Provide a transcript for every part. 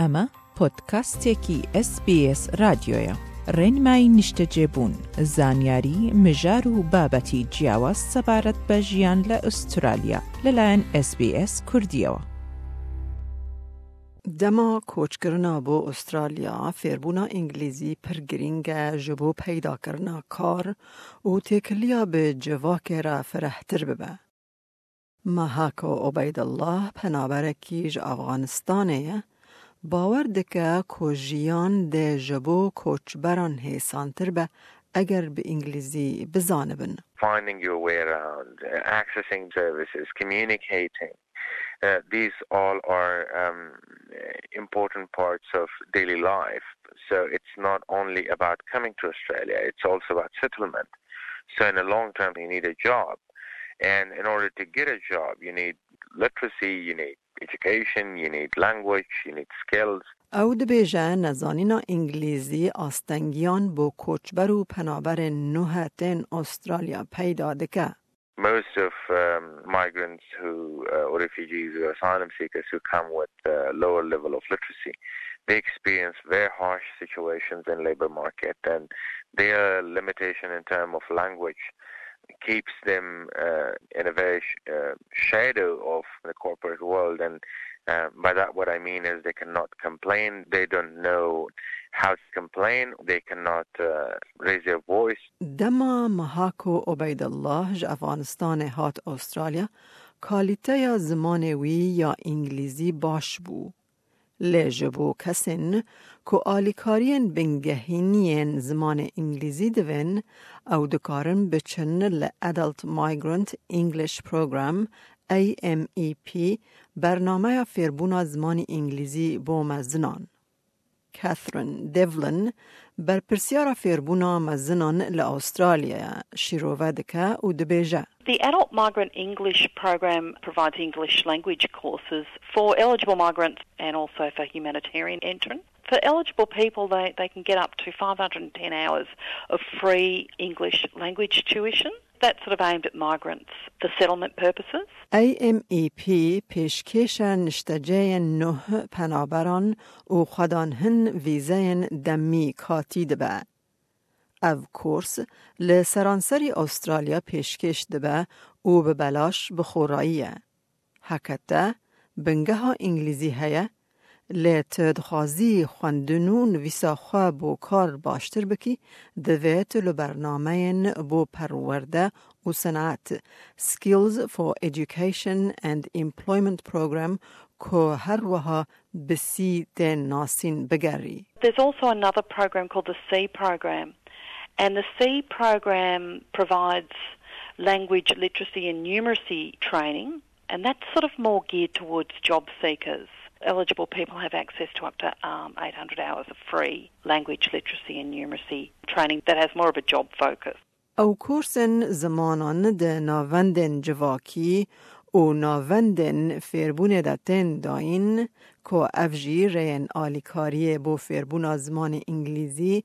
ئەمە پۆدکاستێکی SسBS رادیۆیە ڕێنمای نیشتەجێبوون زانیاری مژار و بابەتی جیاواز سەبارەت بە ژیان لە ئوسترالیا لەلایەن SسBS کوردیەوە دەما کۆچکردنا بۆ ئوسترالیا فێربوونا ئینگلیزی پرگرینگە ji بۆ پەیداکردنا کار و تێکلیا بە جڤاکێرە فرەحتر ببە. مەهاکۆ عوبەیدەڵڵاه پەنابەرێکی ji باوەڕ دکە کۆژیان دێ ji بۆ کۆچبەران هێسانتر بە ئەگەر بە ئینگلیزی بزانبن. finding your way around, uh, accessing services, communicating. Uh, these all are um, important parts of daily life. So it's not only about coming to Australia, it's also about settlement. So in the long term, you need a job. And in order to get a job, you need literacy, you need education, you need language, you need skills. ئەو دەبێژە نەزانینا ئینگلیزی ئاستەنگیان بۆ کۆچبەر و پەنابەرێن نوهەتێن ئوسترالیا پەیدا دکە. Most of um, migrants who, uh, or refugees or asylum seekers who come with a lower level of literacy, they experience very harsh situations in labor market and their limitation in terms of language keeps them uh, in a very sh- uh, shadow of the corporate world and uh, by that what I mean is they cannot complain they don't know how to complain they cannot raise their voice دەما مەهاکۆ عوبەیدەڵڵاه ji ئەفغانستانê هات ئوسترالیا کالیتەیە زمانێ وی یا ئینگلیزی باش بوو. لجبو کسن که آلیکارین بینگهینین زمان انگلیزی دوین او دکارن بچن ل مایگرنت Migrant پروگرام AMEP برنامه فیربونا زمان انگلیزی بوم زنان. Û dibêje. The Adult Migrant English program provides English language courses for eligible migrants and also for humanitarian entrants. For eligible people, they, they can get up to 510 hours of free English language tuition. That's sort of aimed at migrants for settlement purposes. AMEP پیشکش نشتجه نه پنابران و خدان هن ویزه دمی کاتی دبه. او کورس لسرانسری استرالیا پیشکش دبه او به بلاش بخوراییه. حکت ده بنگه ها انگلیزی هیه لە تدخوازی خوندن و نویساخوا بۆ کار باشتر بکی دەوێت لە بەرنمەیەن بۆ پەروەەردە و سەنات Skills for Education and Employment Program کۆ هەروەها بسی دێن ناسین بگەری. There's also another program called the SEE program. And the SEE program provides language literacy and numeracy training, and that's sort of more geared towards job seekers Eligible people have access to up to um, 800 hours of free language literacy and numeracy training that has more of a job focus. ئەو کورسن زمانان د ناوەندن جواکی و ناوەندن فێربوونێدا تێن داین کۆ ئەڤژی ڕێن ئالیکاریە بۆ فێربوونا زمانی ئینگلیزی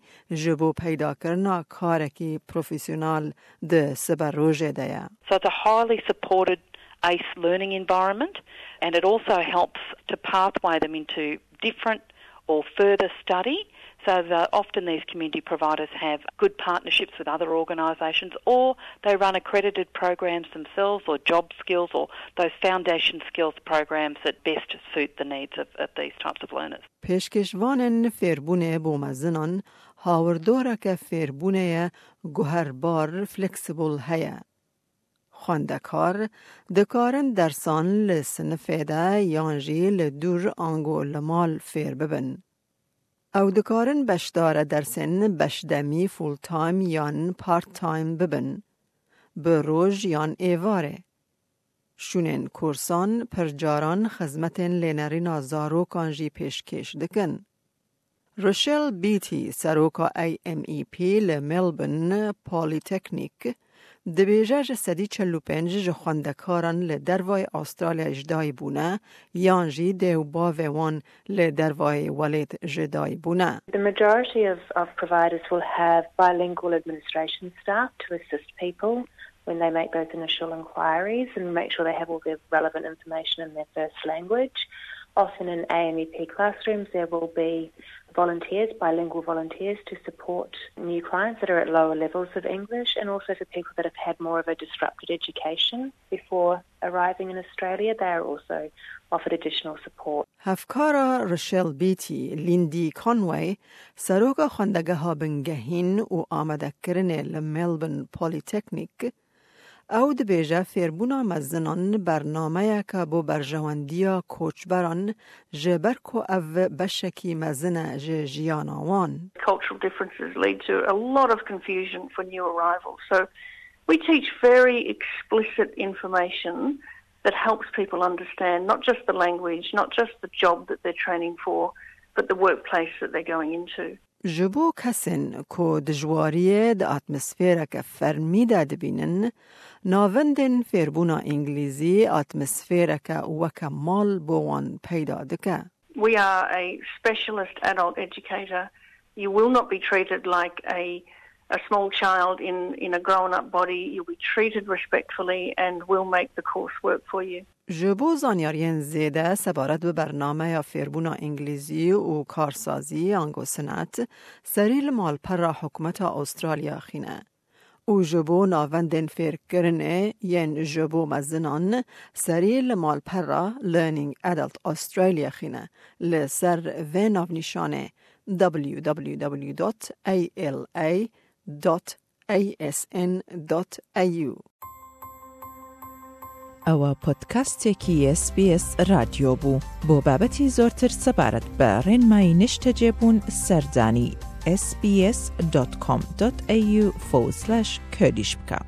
ji بۆ پەیداکردنا کارێکی پرۆفیسیۆنال د سبە ڕۆژێدەیە. So it's a highly supported ACE learning environment and it also helps to pathway them into different or further study so that often these community providers have good partnerships with other organisations or they run accredited programs themselves or job skills or those foundation skills programs that best suit the needs of, of these types of learners. پێشکەشوانن فێربوونێ بۆ مەزنان هاوردۆرەکە فێربوونەیە گوهربار فلکسیبل هەیە. خواندکار دکارن درسان لسنف ده یانجی لدور آنگو لمال فیر ببن. او دکارن بشدار درسن بشدمی فول تایم یان پارت تایم ببن. به روز یان ایواره. شونین کورسان پرجاران خزمتن لینری نازارو کانجی پیشکش دکن. روشل بیتی سروکا ای ام ای پی لملبن پالیتکنیک دەبێژە ji sedî çel û pênc ji xwendekaran li dervayê Astralya ji dayî bûne yan jî dêw bavê wan li dervayê welêt ji dayî bûne. The majority of, of providers will have bilingual administration staff to assist people when they make those initial inquiries and make sure they have all the relevant information in their first language. Often in AMEP classrooms, there will be volunteers, bilingual volunteers, to support new clients that are at lower levels of English and also for people that have had more of a disrupted education before arriving in Australia. They are also offered additional support. هفکارا رشل بیتی لیندی کانوی سروک خواندگه ها بنگهین و آمده کرنه لملبن پولیتکنیک او دبیجه فیربونا مزنان برنامه که بو برجواندیا کوچبران جبر کو او بشکی مزنه ج جیاناوان. Cultural differences lead to a lot of confusion for new arrivals. So we teach very explicit information that helps people understand not just the language, not just the job that they're training for, but the workplace that they're going into. جبو کسین کو دجواریه د اتمسفیره که فرمی داد بینن ناوندن فیربونا انگلیزی اتمسفیره که وکا مال بوان پیدا دکه. We are a specialist adult educator. You will not be treated like a a small child in, in a grown up body. You'll be treated respectfully and we'll make the course work for you. جبو زانیارین زیده سبارت به برنامه یا فیربونا انگلیزی و کارسازی آنگو سنت سریل مال پر حکومت استرالیا خینه. او جبو ناوندن فیر کرنه ین جبو مزنان سریل مال پر Learning Adult Australia خینه لسر و نشانه www.ala.asn.au ئەوە پۆدکاستێکی SسBS رادیۆ بوو بۆ بابەتی زۆرتر سەبارەت بە ڕێنمای نیشتە جێبوون سەردانی sbs.com.au کردیش بکە.